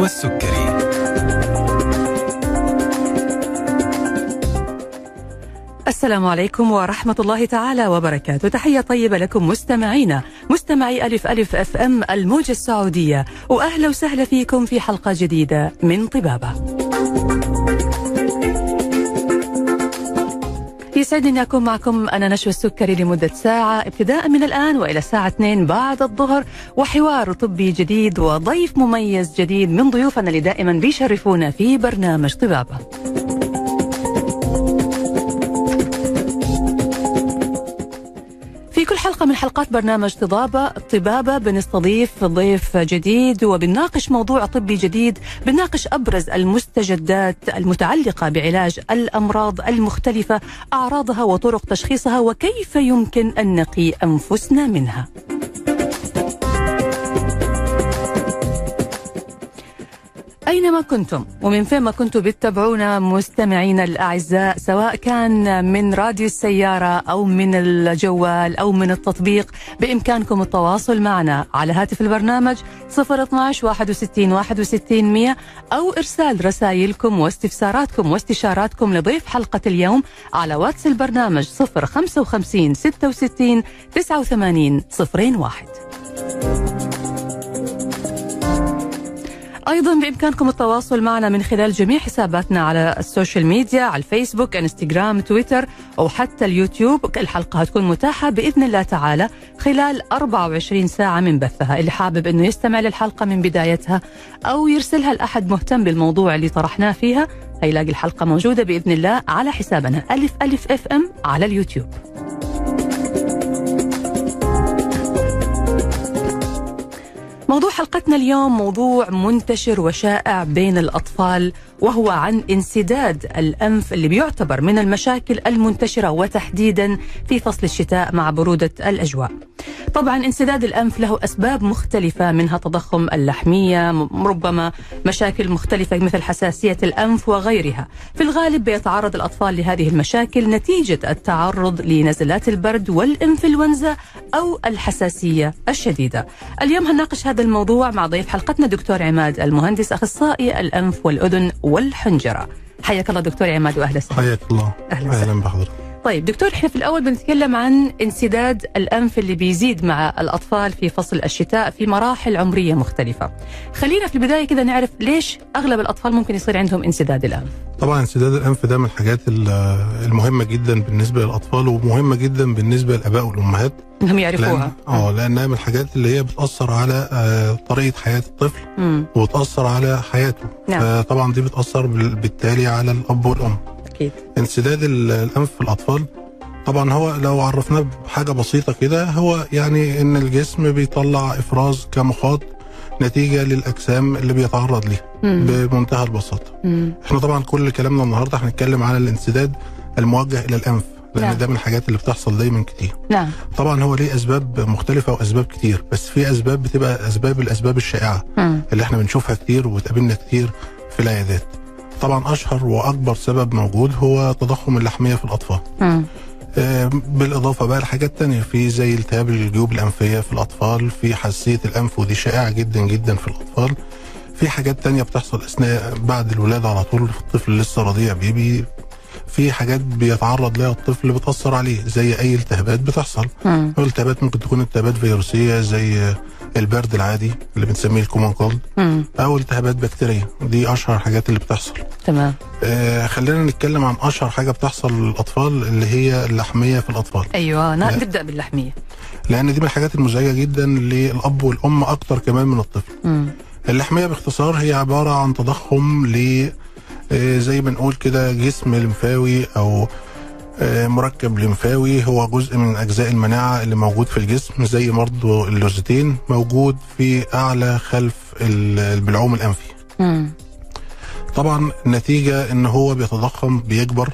النشوى السكري السلام عليكم ورحمة الله تعالى وبركاته. تحية طيبة لكم مستمعينا مستمعي ألف ألف أف أم الموجة السعودية. وأهلا وسهلا فيكم في حلقة جديدة من طبابة. يسعدني أكون معكم أنا نشوى السكري لمدة ساعة. ابتداء من الآن وإلى الساعة 2 بعد الظهر. وحوار طبي جديد وضيف مميز جديد من ضيوفنا اللي دائما بيشرفونا في برنامج طبابة. حلقات برنامج طبابة طبابة بنستضيف ضيف جديد وبنناقش موضوع طبي جديد بنناقش أبرز المستجدات المتعلقة بعلاج الأمراض المختلفة أعراضها وطرق تشخيصها وكيف يمكن أن نقي أنفسنا منها. أينما كنتم؟ ومن فين ما كنتم بتتابعونا مستمعينا الأعزاء سواء كان من راديو السيارة أو من الجوال أو من التطبيق بإمكانكم التواصل معنا على هاتف البرنامج 012 61 61 100 أو إرسال رسائلكم واستفساراتكم واستشاراتكم لضيف حلقة اليوم على واتس البرنامج 055 66 89 01 أيضا بإمكانكم التواصل معنا من خلال جميع حساباتنا على ال social media على الفيسبوك إنستغرام تويتر أو حتى اليوتيوب. الحلقة هتكون متاحة بإذن الله تعالى خلال 24 ساعة من بثها. اللي حابب إنه يستمع للحلقة من بدايتها أو يرسلها لأحد مهتم بالموضوع اللي طرحناه فيها هيلاقي الحلقة موجودة بإذن الله على حسابنا ألف ألف اف ام على اليوتيوب. موضوع حلقتنا اليوم موضوع منتشر وشائع بين الأطفال وهو عن انسداد الأنف اللي بيعتبر من المشاكل المنتشرة وتحديدا في فصل الشتاء مع برودة الأجواء. طبعا انسداد الأنف له أسباب مختلفة منها تضخم اللحمية ربما مشاكل مختلفة مثل حساسية الأنف وغيرها. في الغالب بيتعرض الأطفال لهذه المشاكل نتيجة التعرض لنزلات البرد والإنفلونزا أو الحساسية الشديدة. اليوم هنناقش هذا الموضوع مع ضيف حلقتنا دكتور عماد المهندس أخصائي الأنف والأذن والحنجرة. حياك الله دكتور عماد وأهلا وسهلا. حياك الله. أهلا وسهلا. أهلا بحضرتك. طيب دكتور إحنا في الأول بنتكلم عن انسداد الأنف اللي بيزيد مع الأطفال في فصل الشتاء في مراحل عمرية مختلفة. خلينا في البداية كده نعرف ليش أغلب الأطفال ممكن يصير عندهم انسداد الأنف. طبعا انسداد الأنف ده من الحاجات ال- المهمة جدا بالنسبة للأطفال ومهمة جدا بالنسبة للآباء والأمهات إنهم يعرفوها. آه لأنها من الحاجات اللي هي بتأثر على آه، طريقة حياة الطفل امم وبتأثر على حياته نعم. فطبعا دي بتأثر بال- بالتالي على الأب والأم أكيد. انسداد ال- الأنف في الأطفال طبعا هو لو عرفناه بحاجة بسيطة كده هو يعني إن الجسم بيطلع إفراز كمخاط نتيجة للأجسام اللي بيتعرض ليها. بمنتهى البساطة مم. إحنا طبعا كل كلامنا النهارده هنتكلم على الانسداد الموجه إلى الأنف لأن نعم. ده من الحاجات اللي بتحصل دايما كتير نعم. طبعا هو ليه أسباب مختلفة وأسباب كتير بس في أسباب بتبقى أسباب الأسباب الشائعة مم. اللي إحنا بنشوفها كتير وبتقابلنا كتير في العيادات طبعا أشهر وأكبر سبب موجود هو تضخم اللحمية في الأطفال مم. آه، بالإضافة بقى لحاجات تانية في زي التهاب الجيوب الأنفية في الأطفال في حساسية الأنف ودي شائعة جدا جدا في الأطفال في حاجات تانية بتحصل أثناء بعد الولادة على طول الطفل لسه رضيع baby في حاجات بيتعرض لها الطفل بتأثر عليه زي أي التهابات بتحصل. التهابات ممكن تكون التهابات فيروسية زي البرد العادي اللي بنسميه ال common cold. أو التهابات بكتيرية دي أشهر حاجات اللي بتحصل تمام. آه خلينا نتكلم عن أشهر حاجة بتحصل للأطفال اللي هي اللحمية في الأطفال أيوه لا. نبدأ باللحمية. لأن دي من الحاجات المزعجة جدا للأب والأم أكتر كمان من الطفل مم. اللحمية باختصار هي عبارة عن تضخم ل آه، زي ما نقول كده جسم لمفاوي أو آه، مركب لمفاوي هو جزء من أجزاء المناعة اللي موجود في الجسم زي برضه اللوزتين موجود في أعلى خلف ال- البلعوم الأنفي مم. طبعا نتيجة إن هو بيتضخم بيكبر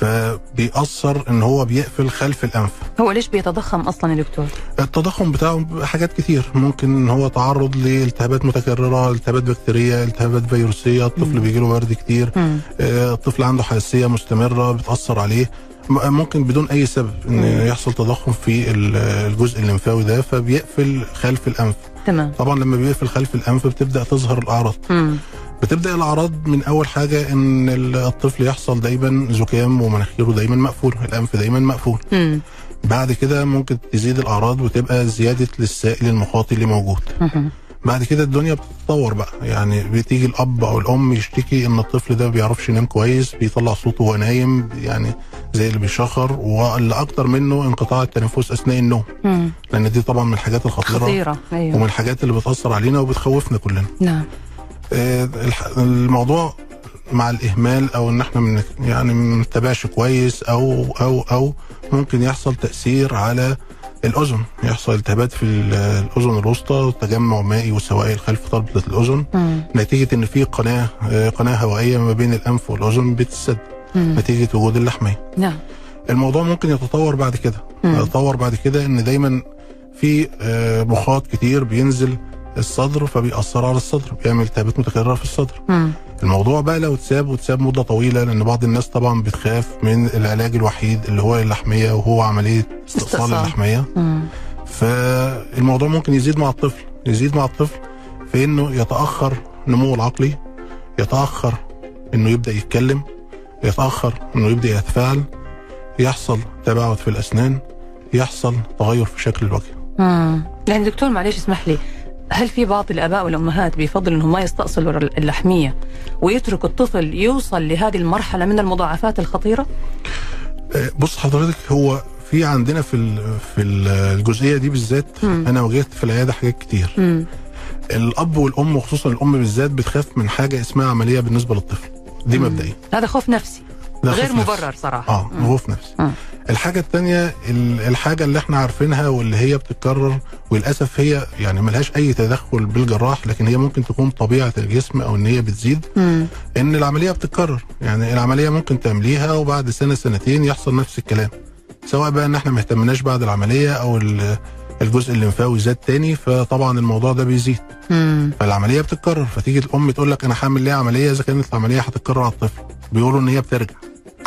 فبيأثر إن هو بيقفل خلف الأنف هو ليش بيتضخم أصلا يا دكتور؟ التضخم بتاعه حاجات كتير ممكن إن هو تعرض لالتهابات متكررة التهابات بكتيرية التهابات فيروسية الطفل بيجي له برد كتير مم. آه، الطفل عنده حساسية مستمرة بتأثر عليه ممكن بدون أي سبب إن مم. يحصل تضخم في ال- الجزء الليمفاوي ده فبيقفل خلف الأنف تمام طبعا لما بيقفل خلف الأنف بتبدأ تظهر الأعراض مم. بتبدأ الأعراض من أول حاجة إن ال- الطفل يحصل دايما زكام ومناخيره دايما مقفول الأنف دايما مقفول مم. بعد كده ممكن تزيد الأعراض وتبقى زيادة للسائل المخاطي اللي موجود مم. بعد كده الدنيا بتتطور بقى يعني بتيجي الأب أو الأم يشتكي إن الطفل ده ما بيعرفش ينام كويس بيطلع صوته وهو نايم يعني زي اللي بيشخر واللي أكتر منه انقطاع التنفس أثناء النوم. مم. لأن دي طبعا من الحاجات الخطيرة خطيرة أيوه. ومن الحاجات اللي بتأثر علينا وبتخوفنا كلنا. نعم. آه، الموضوع مع الإهمال أو إن إحنا من يعني ما بنتابعش كويس أو أو أو ممكن يحصل تأثير على الأذن. يحصل التهابات في ال- الأذن الوسطى تجمع مائي وسوائل خلف طربة الأذن. نتيجة إن في قناة آه، قناة هوائية ما بين الأنف والأذن بتسد مم. نتيجة وجود اللحميه نعم الموضوع ممكن يتطور بعد كده مم. يتطور بعد كده إن دايما في آه، مخاط كتير بينزل الصدر فبيأثر على الصدر بيعمل التهابات متكررة في الصدر مم. الموضوع بقى لو اتساب واتساب مدة طويلة لأن بعض الناس طبعا بتخاف من العلاج الوحيد اللي هو اللحمية وهو عملية استئصال استئصال. اللحمية مم. فالموضوع ممكن يزيد مع الطفل يزيد مع الطفل في إنه يتأخر نموه العقلي يتأخر إنه يبدأ يتكلم يتأخر إنه يبدأ يتفاعل يحصل تباعد في الأسنان يحصل تغير في شكل الوجه مم. يعني دكتور معلش اسمح لي هل في بعض الآباء والأمهات بيفضلوا إنهم ما يستأصلوا اللحمية ويتركوا الطفل يوصل لهذه المرحلة من المضاعفات الخطيرة؟ آه، بص حضرتك هو في عندنا في في ال- الجزئية دي بالذات مم. أنا واجهت في العيادة حاجات كتير مم. الأب والأم وخصوصا الأم بالذات بتخاف من حاجة اسمها عملية بالنسبة للطفل دي. مبدئيا هذا خوف نفسي ده غير خوف نفسي. مبرر صراحة آه مم. خوف نفسي مم. الحاجة الثانية الحاجة اللي إحنا عارفينها واللي هي بتتكرر وللأسف هي يعني ملهاش أي تدخل بالجراح لكن هي ممكن تكون طبيعة الجسم أو إن هي بتزيد مم. إن العملية بتتكرر يعني العملية ممكن تعمليها وبعد سنة سنتين يحصل نفس الكلام سواء بقى إن إحنا ما اهتمناش بعد العملية أو ال- الجزء الليمفاوي زاد تاني فطبعا الموضوع ده بيزيد مم. فالعملية بتتكرر فتيجي الأم تقول لك أنا هعمل ليه عملية إذا كانت العملية هتتكرر على الطفل بيقولوا إن هي بترجع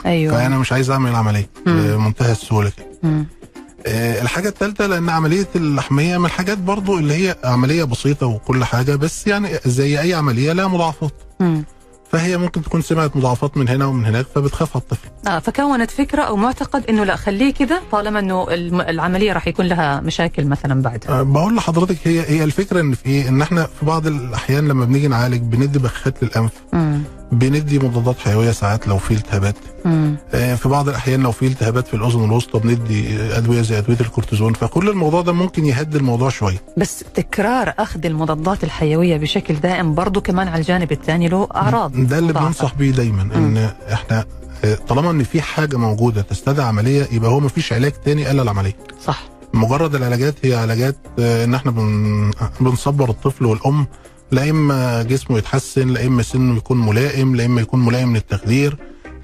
أيوه فأنا مش عايز أعمل العملية. بمنتهى السهولة كده. آه، الحاجة الثالثة لأن عملية اللحمية من الحاجات برضو اللي هي عملية بسيطة وكل حاجة بس يعني زي أي عملية لها مضاعفات. فهي ممكن تكون سمعت مضاعفات من هنا ومن هناك فبتخاف على الطفل آه فكونت فكرة أو معتقد إنه لا خليه كده طالما إنه العملية راح يكون لها مشاكل مثلا بعدها أه بقول لحضرتك هي هي الفكرة إن في؟ إن إحنا في بعض الأحيان لما بنيجي نعالج بندي بخات للأنف مم. بندي مضادات حيوية ساعات لو في التهابات. مم. آه، في بعض الأحيان لو في التهابات في الأذن الوسطى بندي أدوية زي أدوية الكورتيزون فكل الموضوع ده ممكن يهدي الموضوع شوية. بس تكرار أخذ المضادات الحيوية بشكل دائم برضه كمان على الجانب الثاني له أعراض ده اللي. بننصح بيه دايما إن إحنا آه، طالما إن في حاجة موجودة تستدعي عملية يبقى هو مفيش علاج تاني إلا العملية. صح. مجرد العلاجات هي علاجات آه، إن إحنا بن... بنصبر الطفل والأم لا إما جسمه يتحسن لا إما سنه يكون ملائم لا إما يكون ملائم للتخدير.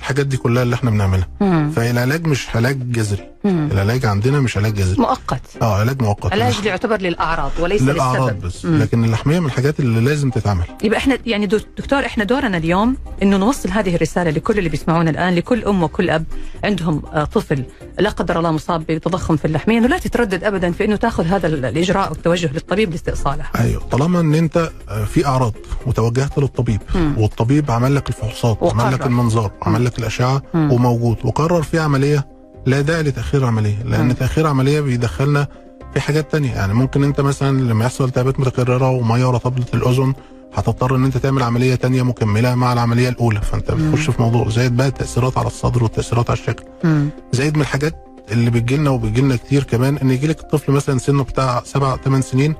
الحاجات دي كلها اللي إحنا بنعملها مم. فالعلاج مش علاج جذري مم. العلاج عندنا مش علاج جذري مؤقت آه علاج مؤقت علاج يعتبر للأعراض وليس للأعراض للسبب بس مم. لكن اللحمية من الحاجات اللي لازم تتعمل يبقى إحنا يعني دكتور إحنا دورنا اليوم إنه نوصل هذه الرسالة لكل اللي بيسمعونا الآن لكل أم وكل أب عندهم آه، طفل لا قدر الله مصاب بتضخم في اللحمية إنه لا تتردد ابدا في إنه تأخذ هذا ال- الإجراء والتوجه للطبيب لاستئصالها. أيوه طالما إن أنت آه، في أعراض وتوجهت للطبيب مم. والطبيب عمل لك الفحوصات. وعمل لك المنظار وعمل لك الأشعة مم. وموجود وقرر في عملية لا داعي لتأخير العملية لأن مم. تأخير عمليه بيدخلنا في حاجات تانية يعني ممكن أنت مثلا لما يحصل التهابات متكررة ومية ورا طبلة الأذن هتضطر إن أنت تعمل عملية تانية مكملة مع العملية الأولى فأنت. بتخش في موضوع زائد بقى التأثيرات على الصدر والتأثيرات على الشكل. زائد من الحاجات اللي بتجي لنا وبتجي لنا كتير كمان إن يجي لك الطفل مثلا سنه بتاع سبع ثمان سنين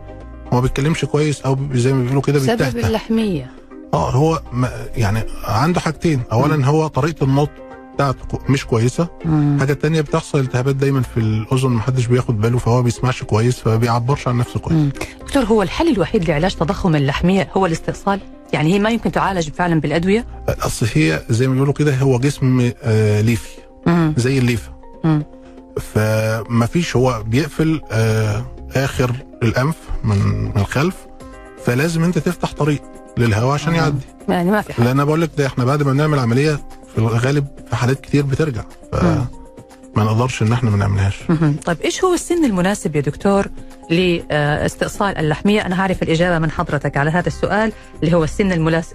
وما بيتكلمش كويس أو زي ما بيقولوا كده بيتهته اللحمية آه هو ما يعني عنده حاجتين اولا هو طريقة النطق بتاعته مش كويسة مم. حاجة تانية بتحصل التهابات دايما في الأذن محدش بياخد باله فهو بيسمعش كويس فما بيعبرش عن نفسه كويس مم. دكتور هو الحل الوحيد لعلاج تضخم اللحمية هو االاستئصال؟ يعني هي ما يمكن تعالج فعلا بالأدوية؟ أصل هي زي ما بيقولوا كده هو جسم آه ليفي مم. زي الليفة. فما فيش هو بيقفل آه آخر الأنف من من الخلف فلازم أنت تفتح طريق للهواء عشان. يعدي يعني ما في حل. لأن بقول لك ده إحنا بعد ما بنعمل عملية في الغالب في حالات كتير بترجع ف... ما نقدرش إن إحنا ما نعملهاش. طيب إيش هو السن المناسب يا دكتور لاستئصال اللحمية؟ أنا هعرف الإجابة من حضرتك على هذا السؤال اللي هو السن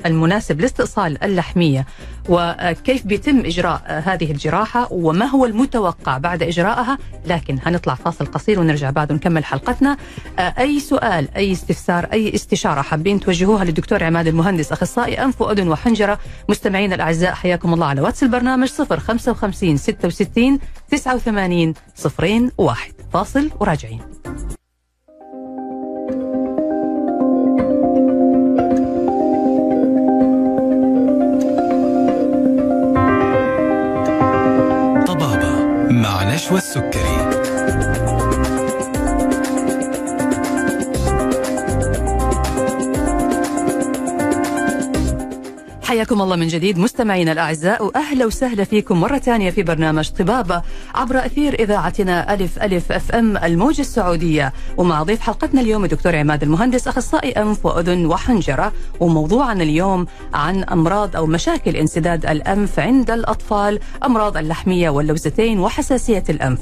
المناسب لاستئصال اللحمية. وكيف بيتم إجراء آه، هذه الجراحة وما هو المتوقع بعد إجراءها؟ لكن هنطلع فاصل قصير ونرجع بعد ونكمل حلقتنا. أي سؤال أي استفسار أي استشارة حابين توجهوها للدكتور عماد المهندس أخصائي أنف وأذن وحنجرة. مستمعينا الأعزاء حياكم الله على واتس البرنامج 055 66 89 صفرين واحد. فاصل وراجعين. مع نشوى حياكم الله من جديد مستمعينا الأعزاء وأهلا وسهلا فيكم مرة ثانية في برنامج طبابة عبر أثير إذاعتنا ألف ألف أف أم الموجة السعودية ومع ضيف حلقتنا اليوم الدكتور عماد المهندس أخصائي أنف وأذن وحنجرة وموضوعنا اليوم عن أمراض أو مشاكل انسداد الأنف عند الأطفال أمراض اللحمية واللوزتين وحساسية الأنف.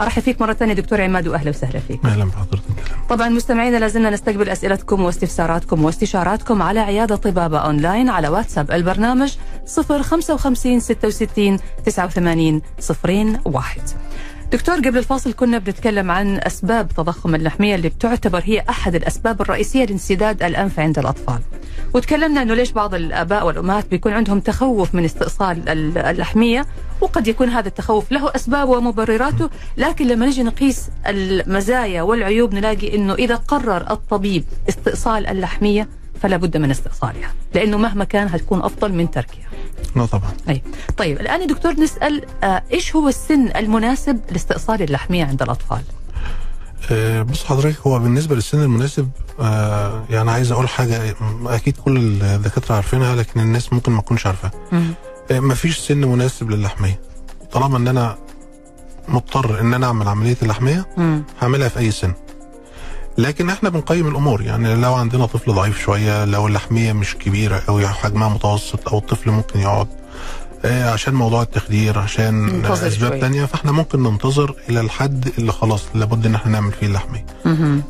أرحب فيك مرة ثانية دكتور عماد واهلا وسهلا فيك. أهلا بحضرتك. طبعا مستمعينا لازلنا نستقبل أسئلتكم واستفساراتكم واستشاراتكم على عيادة طبابة أونلاين على واتساب. البرنامج 055 66 89 01 دكتور قبل الفاصل كنا بنتكلم عن أسباب تضخم اللحمية اللي بتعتبر هي أحد الأسباب الرئيسية لانسداد الأنف عند الأطفال. وتكلمنا إنه ليش بعض الآباء والأمهات بيكون عندهم تخوف من استئصال ال- اللحمية وقد يكون هذا التخوف له أسباب ومبرراته لكن لما نجي نقيس المزايا والعيوب نلاقي إنه إذا قرر الطبيب استئصال اللحمية فلا بد من استئصالها لأنه مهما كان هتكون أفضل من تركها. لا طبعا أي. طيب الآن دكتور نسأل آه إيش هو السن المناسب لاستئصال اللحمية عند الأطفال؟ آه، بص حضرتك هو بالنسبة للسن المناسب آه، يعني عايز أقول حاجة أكيد كل الدكاترة عارفينها لكن الناس ممكن ما تكونش عارفاها آه، مفيش سن مناسب للحمية طالما إن أنا مضطر إن أنا أعمل عملية اللحمية. هعملها في أي سن لكن إحنا بنقيم الأمور. يعني لو عندنا طفل ضعيف شوية لو اللحمية مش كبيرة أو حجمها متوسط أو الطفل ممكن يقعد آه، عشان موضوع التخدير عشان أسباب. تانية فاحنا ممكن ننتظر إلى الحد اللي خلاص لابد إن إحنا نعمل فيه اللحمية.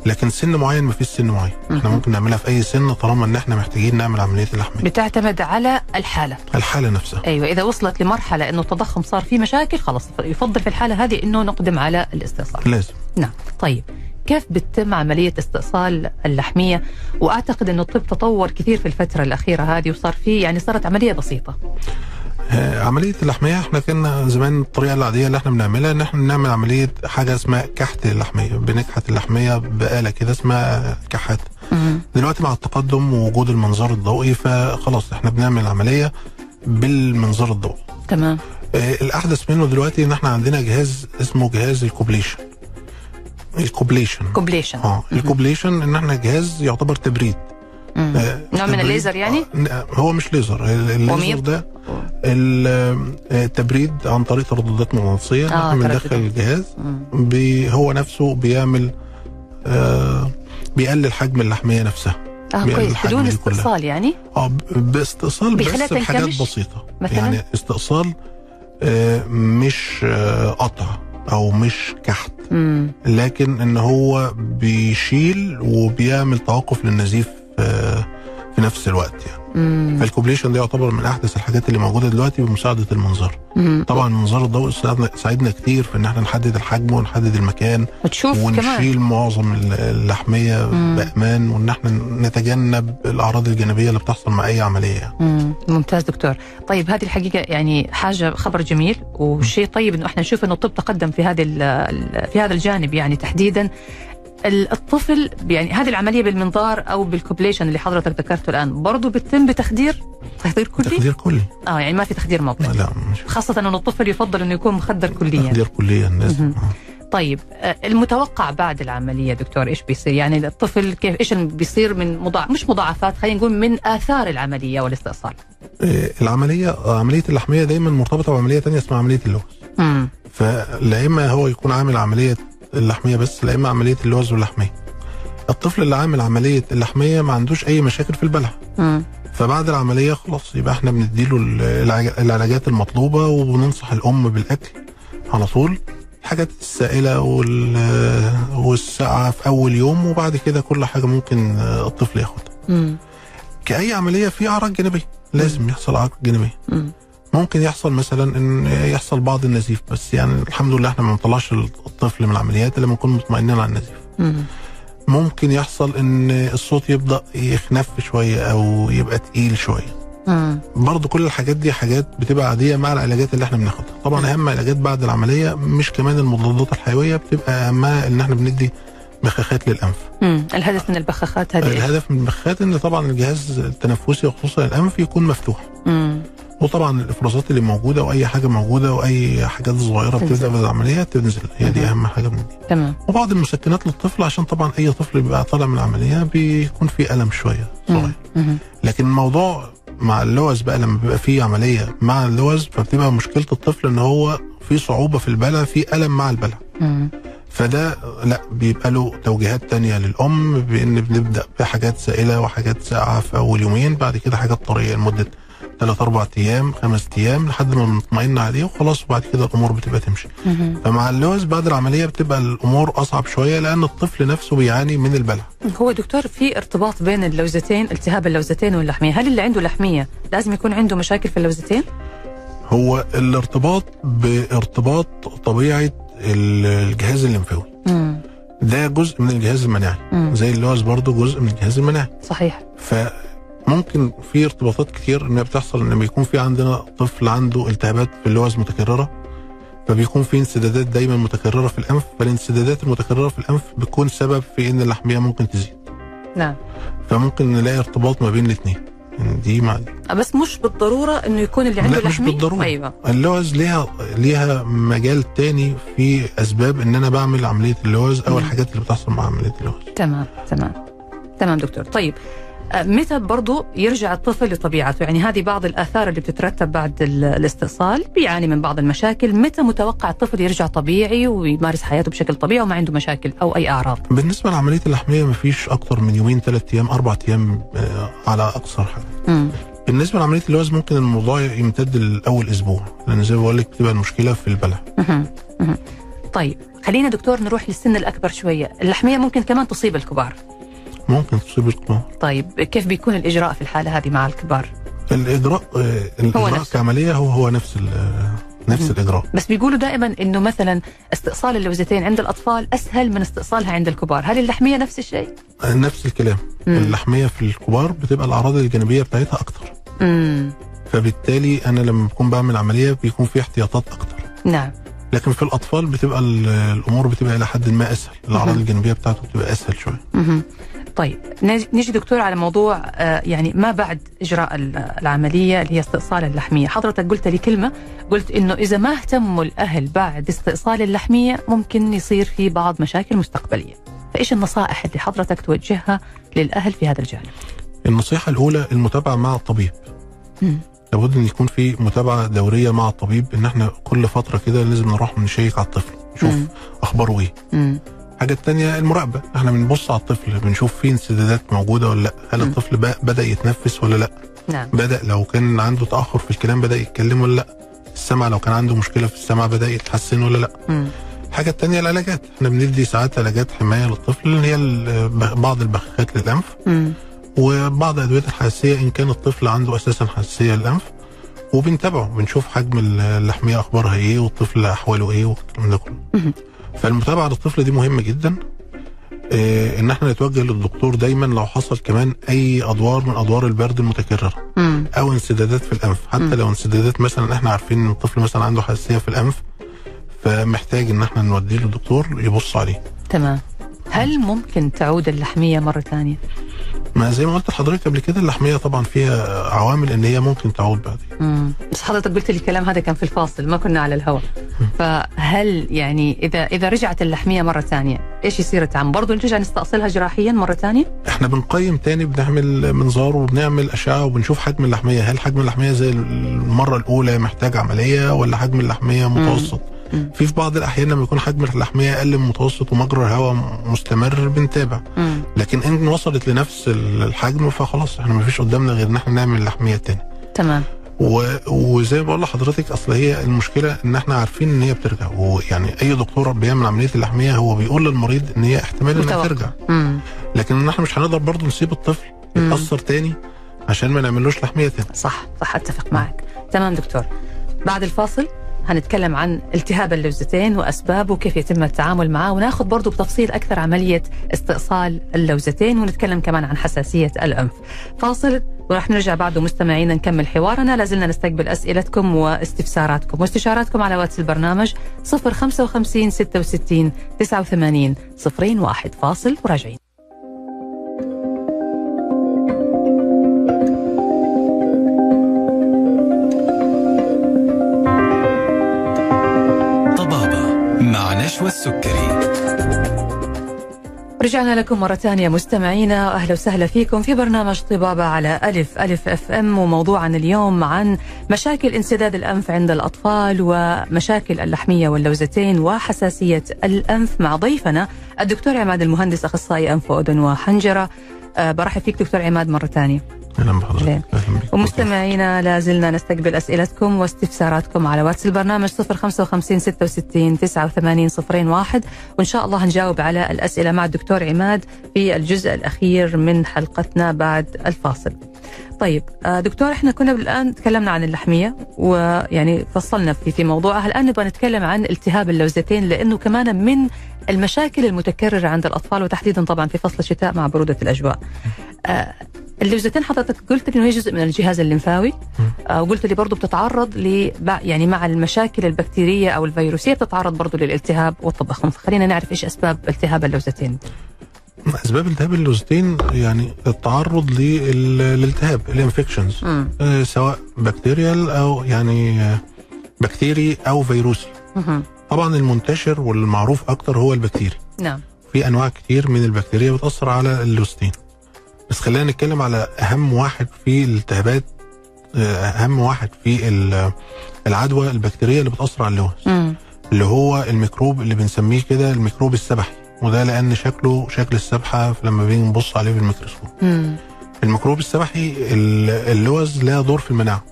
لكن سن معين مفيش سن معين. إحنا ممكن نعملها في أي سن طالما إن إحنا محتاجين نعمل عملية اللحمية. بتعتمد على الحالة. الحالة نفسها. أيوه إذا وصلت لمرحلة إنه التضخم صار فيه مشاكل خلاص يفضل في الحالة هذه إنه نقدم على الاستئصال. لازم. نعم طيب. كيف بتتم عملية استئصال اللحمية؟ وأعتقد أنه الطب تطور كثير في الفترة الأخيرة هذه وصار فيه يعني صارت عملية بسيطة. آه، عملية اللحمية إحنا كنا زمان الطريقة العادية اللي إحنا بنعملها إن إحنا نعمل عملية حاجة اسمها كحت اللحمية بنكحت اللحمية بآلة كده اسمها كحات دلوقتي مع التقدم ووجود المنظار الضوئي فخلاص إحنا بنعمل عملية بالمنظار الضوئي. تمام. آه، الأحدث منه دلوقتي إن إحنا عندنا جهاز اسمه جهاز ال coblation ال coblation coblation آه ال coblation إن إحنا جهاز يعتبر تبريد. آه، نوع من الليزر يعني؟ آه، هو مش ليزر ال- الليزر؟ ده ال- آه، التبريد عن طريق ترددات مغناطيسية آه، بندخل. الجهاز. بي هو نفسه بيعمل آه بيقلل حجم اللحمية نفسها آه بيقلل كويس بدون. استئصال يعني آه باستئصال بس بحاجات بسيطة مثلاً؟ يعني استئصال آه مش آه قطع أو مش كحت مم. لكن إن هو بيشيل وبيعمل توقف للنزيف آه في نفس الوقت يعني مم. فالكوبليشن ده يعتبر من أحدث الحاجات اللي موجودة دلوقتي بمساعده المنظار مم. طبعا المنظار الضوئي ساعدنا, ساعدنا كتير في إن إحنا نحدد الحجم ونحدد المكان وتشوف كمان ونشيل معظم ال- اللحمية مم. بأمان وإن إحنا نتجنب الأعراض الجانبية اللي بتحصل مع أي عملية يعني. مم. ممتاز دكتور طيب هذه الحقيقة يعني حاجة خبر جميل وشيء طيب إنه إحنا نشوف إنه الطب تقدم في هذه في هذا الجانب يعني تحديدا الطفل يعني هذه العملية بالمنظار أو بال coblation اللي حضرتك ذكرته الآن برضه بتتم بتخدير؟ تخدير كلي؟ تخدير كلي. آه يعني ما في تخدير موضعي لا مش خاصة إنه الطفل يفضل إنه يكون مخدر كليا. تخدير كليا لازم. طيب آه، المتوقع بعد العملية دكتور إيش بيصير؟ يعني الطفل كيف اللي بيصير من مضاع مش مضاعفات خلينا نقول من آثار العملية والاستئصال. العملية آه، عملية اللحمية دايما مرتبطة بعملية تانية اسمها عملية اللوز فلا إما هو يكون عامل عملية اللحمية بس لا إما عملية اللوز واللحمية. الطفل اللي عامل عملية اللحمية ما عندوش أي مشاكل في البلع فبعد العملية خلاص يبقى إحنا بنديله العلاجات المطلوبة وبننصح الأم بالأكل على طول. الحاجات السائلة وال- والساقعة في أول يوم وبعد كده كل حاجة ممكن الطفل ياخدها. مم. كأي عملية في أعراض جانبية لازم يحصل أعراض جانبية. مم. ممكن يحصل مثلا إن يحصل بعض النزيف بس يعني الحمد لله إحنا ما بنطلعش الطفل من العمليات إلا لما نكون مطمئنين على النزيف مم. ممكن يحصل إن الصوت يبدأ يخنف شوية أو يبقى تقيل شوية. برضه كل الحاجات دي حاجات بتبقى عادية مع العلاجات اللي إحنا بناخدها طبعا أهم علاجات بعد العملية مش كمان المضادات الحيوية بتبقى اهمها إن إحنا بندي بخاخات للأنف مم. الهدف من البخاخات هذه إيش؟ الهدف من البخاخات إن طبعا الجهاز التنفسي وخصوصا الأنف يكون مفتوح مم. وطبعا الإفرازات اللي موجودة وأي حاجة موجودة وأي حاجات صغيرة. بتبدأ في العملية تنزل هي دي. أهم حاجة بندي تمام وبعض المسكنات للطفل عشان طبعا أي طفل بيبقى طالع من العملية بيكون فيه ألم شوية صغير. مم. لكن الموضوع مع اللوز بقى لما بيبقى فيه عملية مع اللوز فبتبقى مشكلة الطفل إن هو في صعوبة في البلع في ألم مع البلع مم. فده لا بيبقى له توجيهات تانية للأم بإن بنبدأ بحاجات سائلة وحاجات ساقعة في أول يومين بعد كده حاجات طرية لمدة ثلاث أربع أيام خمس أيام لحد ما نطمئن عليه وخلاص وبعد كده الأمور بتبقى تمشي. فمع اللوز بعد العملية بتبقى الأمور أصعب شوية لأن الطفل نفسه بيعاني من البلع. هو دكتور في ارتباط بين اللوزتين التهاب اللوزتين واللحمية هل اللي عنده لحمية لازم يكون عنده مشاكل في اللوزتين؟ هو الارتباط بارتباط طبيعة ال- الجهاز الليمفاوي. ده جزء من الجهاز المناعي. مم. زي اللوز برضه جزء من الجهاز المناعي. صحيح. فممكن في ارتباطات كتير انها بتحصل إن بيكون في عندنا طفل عنده التهابات في اللوز متكرره فبيكون في انسدادات دايما متكررة في الأنف فالانسدادات المتكررة في الأنف بتكون سبب في إن اللحمية ممكن تزيد. نعم. فممكن نلاقي ارتباط ما بين الاثنين دي مع دي. بس مش بالضرورة إنه يكون اللي عنده لا مش بالضرورة. أيوه اللوز ليها ليها مجال تاني في أسباب إن أنا بعمل عملية اللوز أو مم. الحاجات اللي بتحصل مع عملية اللوز. تمام تمام. تمام دكتور. طيب آه، متى برضو يرجع الطفل لطبيعته؟ يعني هذه بعض الآثار اللي بتترتب بعد ال- الاستئصال بيعاني من بعض المشاكل. متى متوقع الطفل يرجع طبيعي ويمارس حياته بشكل طبيعي وما عنده مشاكل أو أي أعراض؟ بالنسبة لعملية اللحميه مفيش أكتر من يومين ثلاث أيام أربع أيام آه، على حاجة مم. بالنسبة لعملية اللوز ممكن الموضوع يمتد لأول أسبوع لأن زي ما بقول لك بتبقى المشكلة في البلع. طيب خلينا دكتور نروح للسن الأكبر شوية. اللحمية ممكن كمان تصيب الكبار. ممكن تصيب الكبار طيب كيف بيكون الإجراء في الحالة هذه مع الكبار الاجراء آه، الإجراء نفسه. كعملية هو هو نفس ال- آه، نفس. الإجراء بس بيقولوا دائما إنه مثلا استئصال اللوزتين عند الأطفال أسهل من استئصالها عند الكبار، هل اللحمية نفس الشيء؟ آه، نفس الكلام مم. اللحمية في الكبار بتبقى الأعراض الجانبية بتاعتها أكتر فبالتالي أنا لما بكون بعمل عملية بيكون في احتياطات أكتر نعم لكن في الأطفال بتبقى ال- الأمور بتبقى إلى حد ما أسهل الأعراض. الجانبية بتاعته بتبقى أسهل شوية. طيب نج- نجي دكتور على موضوع آه، يعني ما بعد إجراء ال- العملية اللي هي استئصال اللحمية، حضرتك قلت لي كلمة قلت إنه إذا ما اهتموا الأهل بعد استئصال اللحمية ممكن يصير في بعض مشاكل مستقبلية. فإيش النصائح اللي حضرتك توجهها للأهل في هذا الجانب؟ النصيحة الأولى المتابعة مع الطبيب. لابد إن يكون في متابعة دورية مع الطبيب إن إحنا كل فترة كده لازم نروح نشيك على الطفل نشوف. أخباره إيه. الحاجة الثانية المراقبة. إحنا بنبص على الطفل بنشوف فيه انسدادات موجودة ولا لأ. هل مم. الطفل بقى بدأ يتنفس ولا لأ؟ نعم. بدأ لو كان عنده تأخر في الكلام بدأ يتكلم ولا لأ؟ السمع لو كان عنده مشكلة في السمع بدأ يتحسن ولا لأ؟ مم. الحاجة الثانية العلاجات. إحنا بندي ساعات علاجات حماية للطفل اللي هي بعض البخاخات للأنف. مم. وبعض أدوية الحساسية إن كان الطفل عنده أساسا حساسية للأنف. وبنتابعه بنشوف حجم اللحمية أخبارها إيه والطفل أحواله إيه والكلام ده كله. فالمتابعة للطفل دي مهمة جدا آه، إن إحنا نتوجه للدكتور دايما لو حصل كمان أي أدوار من أدوار البرد المتكررة مم. أو انسدادات في الأنف حتى مم. لو انسدادات مثلا إحنا عارفين إن الطفل مثلا عنده حساسية في الأنف فمحتاج إن إحنا نوديه للدكتور يبص عليه تمام هل ممكن تعود اللحمية مرة ثانية؟ ما زي ما قلت لحضرتك قبل كده اللحمية طبعا فيها عوامل إن هي ممكن تعود بعدين. بس حضرتك قلت لي الكلام هذا كان في الفاصل ما كنا على الهواء. فهل يعني إذا إذا رجعت اللحمية مرة ثانية إيش يصير تعم برضه نرجع نستأصلها جراحيا مرة ثانية؟ إحنا بنقيم تاني بنعمل منظار وبنعمل أشعة وبنشوف حجم اللحمية. هل حجم اللحمية زي المرة الأولى محتاج عملية ولا حجم اللحمية متوسط؟ مم. في في بعض الأحيان لما يكون حجم اللحمية أقل من المتوسط ومجرى الهواء مستمر بنتابع مم. لكن إن وصلت لنفس الحجم فخلاص إحنا ما فيش قدامنا غير إن إحنا نعمل اللحميه تاني تمام و- وزي ما بقول لحضرتك أصل هي المشكلة إن إحنا عارفين إن هي بترجع ويعني أي دكتور بيعمل عملية اللحمية هو بيقول للمريض إن هي احتمال إنها. ترجع مم. لكن إحنا مش هنقدر برضه نسيب الطفل. يتأثر تاني عشان ما نعملوش لحمية تاني صح صح أتفق معك تمام دكتور بعد الفاصل هنتكلم عن التهاب اللوزتين واسبابه وكيف يتم التعامل معه وناخذ برضو بتفصيل أكثر عملية استئصال اللوزتين ونتكلم كمان عن حساسية الانف فاصل وراح نرجع بعده مستمعينا نكمل حوارنا. لازلنا نستقبل أسئلتكم واستفساراتكم واستشاراتكم على واتس البرنامج 055 66 89 01 فاصل وراجعين. مع نشوى السكري رجعنا لكم مرة ثانية مستمعينا أهلا وسهلا فيكم في برنامج طبابة على ألف ألف أف إم وموضوعنا اليوم عن مشاكل انسداد الأنف عند الأطفال ومشاكل اللحمية واللوزتين وحساسية الأنف مع ضيفنا الدكتور عماد المهندس أخصائي أنف وأذن وحنجرة. أه برحب فيك دكتور عماد مرة ثانية. أهلا بحضرتك. ومستمعينا لا زلنا نستقبل أسئلتكم واستفساراتكم على واتس البرنامج 055 66 89 01 وإن شاء الله هنجاوب على الأسئلة مع الدكتور عماد في الجزء الأخير من حلقتنا بعد الفاصل. طيب آه، دكتور إحنا كنا الان تكلمنا عن اللحمية ويعني فصلنا في في موضوعها. الآن نبغى نتكلم عن التهاب اللوزتين لأنه كمان من المشاكل المتكررة عند الأطفال وتحديدا طبعا في فصل الشتاء مع برودة الأجواء. آه، اللوزتين حضرتك قلت إنه هي جزء من الجهاز الليمفاوي. آه، وقلت لي برضه بتتعرض ل يعني مع المشاكل البكتيرية أو الفيروسية بتتعرض برضه للالتهاب والتضخم. فخلينا نعرف إيش أسباب التهاب اللوزتين. أسباب التهاب اللوزتين يعني التعرض لل- للالتهاب ال infections مم. آه، سواء bacterial أو يعني آه، بكتيري أو فيروسي. مهم. طبعا المنتشر والمعروف أكتر هو البكتيري نعم. في أنواع كتير من البكتيريا بتأثر على اللوزتين. بس خلينا نتكلم على أهم واحد في الالتهابات آه، أهم واحد في ال- العدوى البكتيرية اللي بتأثر على اللوز. اللي هو الميكروب اللي بنسميه كده الميكروب السبحي وده لأن شكله شكل السبحة لما بنيجي نبص عليه بالميكروسكوب. الميكروب السبحي ال- اللوز لها دور في المناعة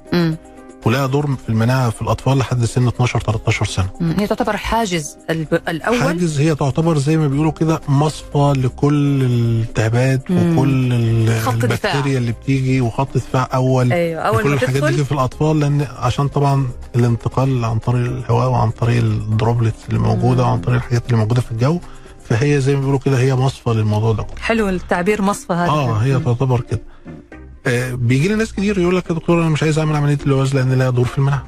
ولها دور في المناعه في الأطفال لحد سن 12 13 سنة. هي تعتبر حاجز الأول حاجز هي تعتبر زي ما بيقولوا كده مصفى لكل الالتهابات. وكل. البكتيريا اللي بتيجي وخط دفاع أول أيوه أول كل ما الحاجات دي في الأطفال لأن عشان طبعا الانتقال عن طريق الهواء وعن طريق ال droplets اللي موجودة مم. وعن طريق الحاجات اللي موجودة في الجو فهي زي ما بيقولوا كده هي مصفى للموضوع ده كله حلو التعبير مصفى هذا آه هي. تعتبر كده بيجي لي ناس كتير يقول لك يا دكتور أنا مش عايز أعمل عملية اللوز لأن لها دور في المناعة.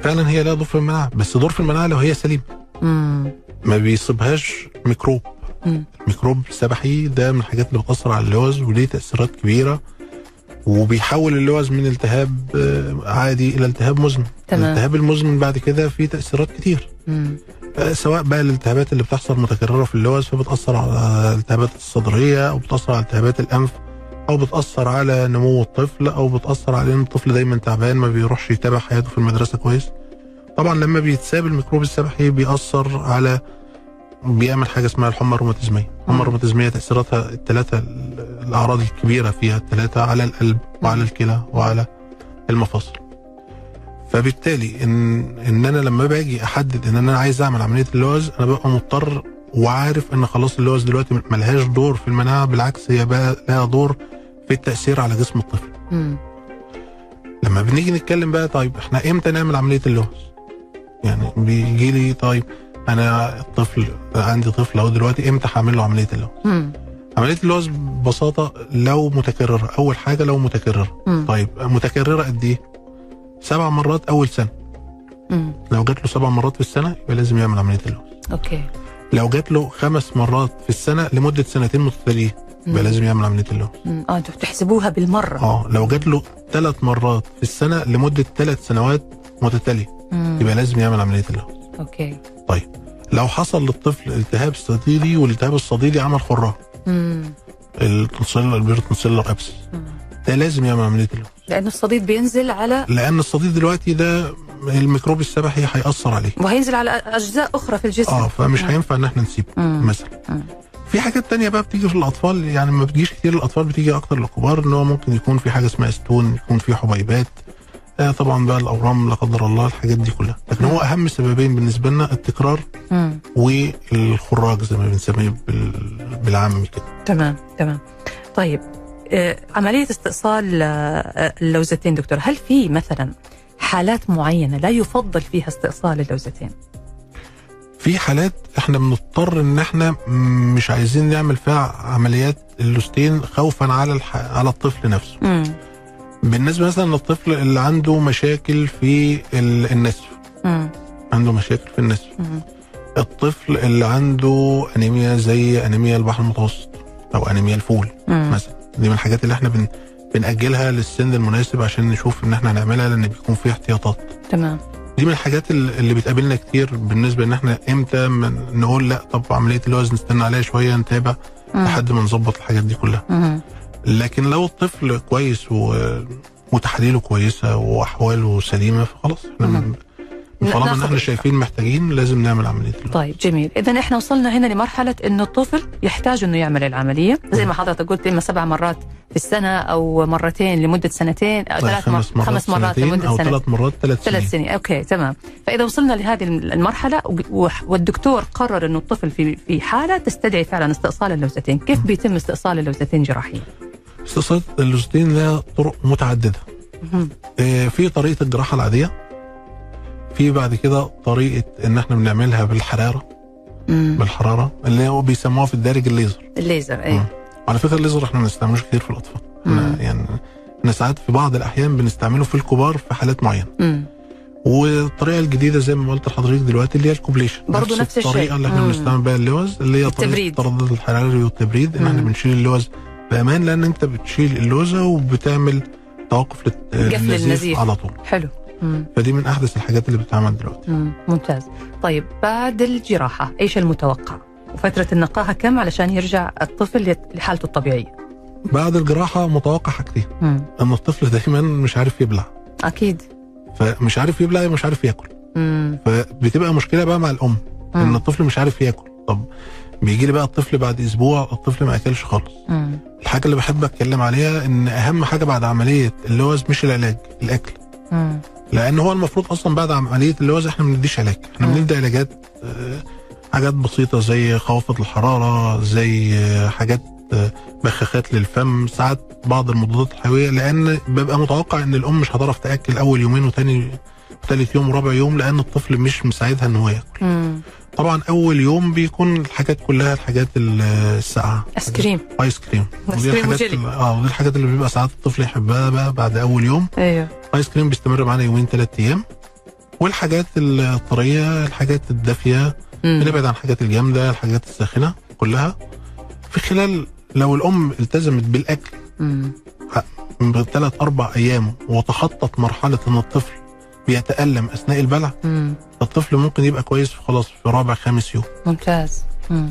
فعلا هي لها دور في المناعة بس دور في المناعة لو هي سليمه مم. ما بيصيبهاش ميكروب مم. ميكروب سبحي ده من الحاجات اللي بتأثر على اللوز وليه تأثيرات كبيرة وبيحول اللوز من التهاب آه، عادي إلى التهاب مزمن تمام. الالتهاب المزمن بعد كده فيه تأثيرات كتير مم. آه، سواء بقى الالتهابات اللي بتحصل متكررة في اللوز فبتأثر على الالتهابات الصدرية أو بتاثر على التهابات الأنف أو بتأثر على نمو الطفل أو بتأثر على إن الطفل دايما تعبان ما بيروحش يتابع حياته في المدرسة كويس. طبعا لما بيتساب الميكروب السبحي بيأثر على بيعمل حاجة اسمها الحمى الروماتيزمية. الحمى. الروماتيزمية تأثيراتها الثلاثه الأعراض الكبيرة فيها الثلاثه على القلب وعلى الكلى وعلى المفاصل. فبالتالي ان إن أنا لما باجي أحدد إن أنا عايز أعمل عملية اللوز أنا ببقى مضطر وعارف إن خلاص اللوز دلوقتي ملهاش دور في المناعة بالعكس هي بقى لها دور في التأثير على جسم الطفل. مم. لما بنيجي نتكلم بقى طيب إحنا إمتى نعمل عملية اللوز؟ يعني بيجي لي طيب أنا الطفل عندي طفل أهو دلوقتي إمتى هعمل له عملية اللوز؟ مم. عملية اللوز ببساطة لو متكررة. أول حاجة لو متكررة. مم. طيب متكررة قد إيه؟ سبع مرات أول سنة. مم. لو جات له سبع مرات في السنة يبقى لازم يعمل عملية اللوز. okay. لو جات له خمس مرات في السنة لمدة سنتين متتاليه يبقى. لازم يعمل عملية اللوز مم. آه أنتوا بتحسبوها بالمرة آه لو جات له ثلاث مرات في السنة لمدة ثلاث سنوات متتالية. يبقى لازم يعمل عملية اللوز okay طيب لو حصل للطفل التهاب صديدي والالتهاب الصديدي عمل خراج ال peritonsillar abscess مم. ده لازم يعمل عملية اللوز لأنه الصديد بينزل على لأن الصديد دلوقتي ده الميكروب السبحي هيأثر عليه وهينزل على أجزاء أخرى في الجسم آه فمش. هينفع إن إحنا نسيبه. مثلا. في حاجات تانية بقى بتيجي في الأطفال يعني ما بتجيش كتير للاطفال بتيجي أكتر للكبار إن هو ممكن يكون في حاجة اسمها stone يكون في حبيبات آه طبعا بقى الأورام لا قدر الله الحاجات دي كلها لكن هو أهم سببين بالنسبة لنا التكرار. والخراج زي ما بنسميه بال- بالعامي كده تمام تمام طيب آه، عملية استئصال آه، اللوزتين دكتور هل في مثلا حالات معينة لا يفضل فيها استئصال اللوزتين في حالات إحنا بنضطر إن إحنا مش عايزين نعمل فيها عمليات اللوستين خوفا على الح... على الطفل نفسه مم. بالنسبة مثلا للطفل اللي عنده مشاكل في ال- النزف مم. عنده مشاكل في النزف مم. الطفل اللي عنده أنيميا زي أنيميا البحر المتوسط أو أنيميا الفول مم. مثلا دي من الحاجات اللي إحنا بن بنأجلها للسن المناسب عشان نشوف ان إحنا هنعملها لأن بيكون في احتياطات تمام دي من الحاجات ال- اللي بتقابلنا كتير بالنسبة ان إحنا إمتى من نقول لأ طب عملية اللوز نستنى عليها شوية نتابع. لحد ما نظبط الحاجات دي كلها مم. لكن لو الطفل كويس و... وتحاليله كويسة وأحواله سليمة فخلاص إحنا طالما ان إحنا. شايفين محتاجين لازم نعمل عملية طيب جميل. إذا إحنا وصلنا هنا لمرحلة إنه الطفل يحتاج إنه يعمل العملية. زي ما حضرتك قلت اما سبع مرات في السنة أو مرتين لمدة سنتين أو ثلاث خمس مرات, خمس مرات سنتين لمدة أو سنة. ثلاث مرات ثلاث ثلاث سنين. سنين. أوكي تمام. فإذا وصلنا لهذه المرحلة والدكتور قرر إنه الطفل في في حالة تستدعي فعلا استئصال اللوزتين. كيف بيتم استئصال اللوزتين جراحيا؟ استئصال اللوزتين لها طرق متعددة. مهم. آه، في طريقة الجراحة العادية. في بعد كده طريقة إن إحنا بنعملها بالحرارة مم. بالحرارة اللي هو بيسموها في الدارج الليزر الليزر اي مم. على فكرة الليزر إحنا ما بنستعملوش كتير في الأطفال. إحنا يعني إحنا ساعات في بعض الأحيان بنستعمله في الكبار في حالات معينة مم. والطريقة الجديدة زي ما قلت لحضرتك دلوقتي اللي هي ال coblation برضو نفس الشيء. الطريقة اللي إحنا. بنستعمل بيها اللوز اللي هي التبريد. طريقه التردد الحراري والتبريد إن إحنا. بنشيل اللوز بأمان لأن أنت بتشيل اللوزة وبتعمل توقف للنزيف. على طول حلو مم. فدي من أحدث الحاجات اللي بتتعمل دلوقتي مم. ممتاز طيب بعد الجراحة إيش المتوقع وفترة النقاهة كم علشان يرجع الطفل لحالته الطبيعية بعد الجراحة متوقع حاجتين. إن الطفل دايما مش عارف يبلع أكيد فمش عارف يبلع مش عارف ياكل مم. فبتبقى مشكلة بقى مع الأم إن مم. الطفل مش عارف ياكل طب بيجي لي بقى الطفل بعد أسبوع الطفل ما أكلش خالص مم. الحاجة اللي بحب أتكلم عليها إن أهم حاجة بعد عملية اللوز مش العلاج الأكل مم. لأن هو المفروض أصلا بعد عملية اللوز إحنا ما بنديش علاج إحنا. بندي علاجات آه، حاجات بسيطة زي خوافض الحرارة زي آه، حاجات آه، بخاخات للفم ساعات بعض المضادات الحيوية لأن ببقى متوقع إن الأم مش هتعرف تأكل أول يومين وتاني وتالت يوم ورابع يوم لأن الطفل مش مساعدها إن هو ياكل. مم. طبعا أول يوم بيكون الحاجات كلها الحاجات ال- الساقعه ايس كريم ايس كريم ودي الحاجات آه ودي الحاجات اللي بيبقى ساعات الطفل يحبها بقى بعد أول يوم. أيوه. ايس كريم بيستمر معانا يومين ثلاث أيام. والحاجات الطرية الحاجات الدافية. بنبعد عن الحاجات الجامدة الحاجات الساخنة كلها. في خلال لو الأم التزمت بالأكل مم. بثلاث أربع أيام وتخطت مرحلة إن الطفل بيتألم أثناء البلع. مم. الطفل ممكن يبقى كويس خلاص في رابع خامس يوم. ممتاز. مم.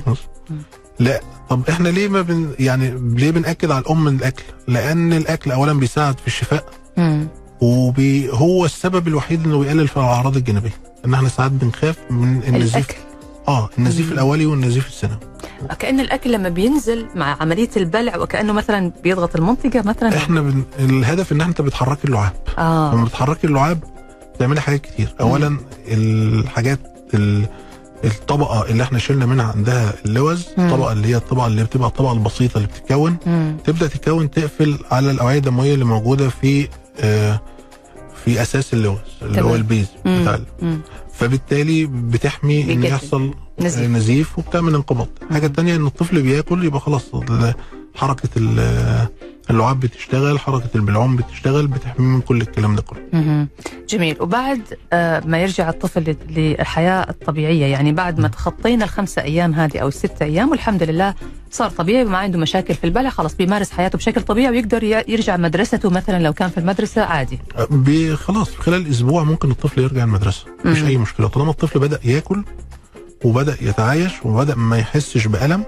لا طب إحنا ليه ما بن يعني ليه بنأكد على الأم من الأكل؟ لأن الأكل اولا بيساعد في الشفاء. مم. وهو السبب الوحيد إنه بيقلل في الأعراض الجانبية. إن إحنا ساعات بنخاف من النزيف. الأكل. آه النزيف مم. الأولي والنزيف الثانوي كأن الأكل لما بينزل مع عملية البلع وكأنه مثلا بيضغط المنطقة مثلا. إحنا بن... الهدف إن انت بتحركي اللعاب. آه. لما بتحركي اللعاب بتعملي حاجات كتير اولا الحاجات ال... الطبقة اللي إحنا شلنا منها عندها اللوز مم. الطبقه اللي هي الطبقة اللي بتبقى الطبقة البسيطة اللي بتتكون مم. تبدأ تتكون تقفل على الأوعية الدمويه اللي موجودة في آه في أساس اللوز اللي. هو البيز. بتاع. فبالتالي بتحمي إن بيجدد. يحصل نزيف. نزيف, نزيف وبتعمل انقباض الحاجة الثانية إن الطفل بياكل يبقى خلاص حركة ال- اللعاب بتشتغل حركة البلعوم بتشتغل بتحميه من كل الكلام ده كله. جميل. وبعد آه، ما يرجع الطفل للحياة الطبيعية يعني بعد ما تخطينا الخمسة أيام هذه أو الستة أيام والحمد لله صار طبيعي وما عنده مشاكل في البلع خلاص بيمارس حياته بشكل طبيعي ويقدر يرجع مدرسته مثلا لو كان في المدرسة عادي. بي- خلاص خلال أسبوع ممكن الطفل يرجع المدرسة. مش. أي مشكلة. طالما الطفل بدأ ياكل وبدأ يتعايش وبدأ ما يحسش بألم.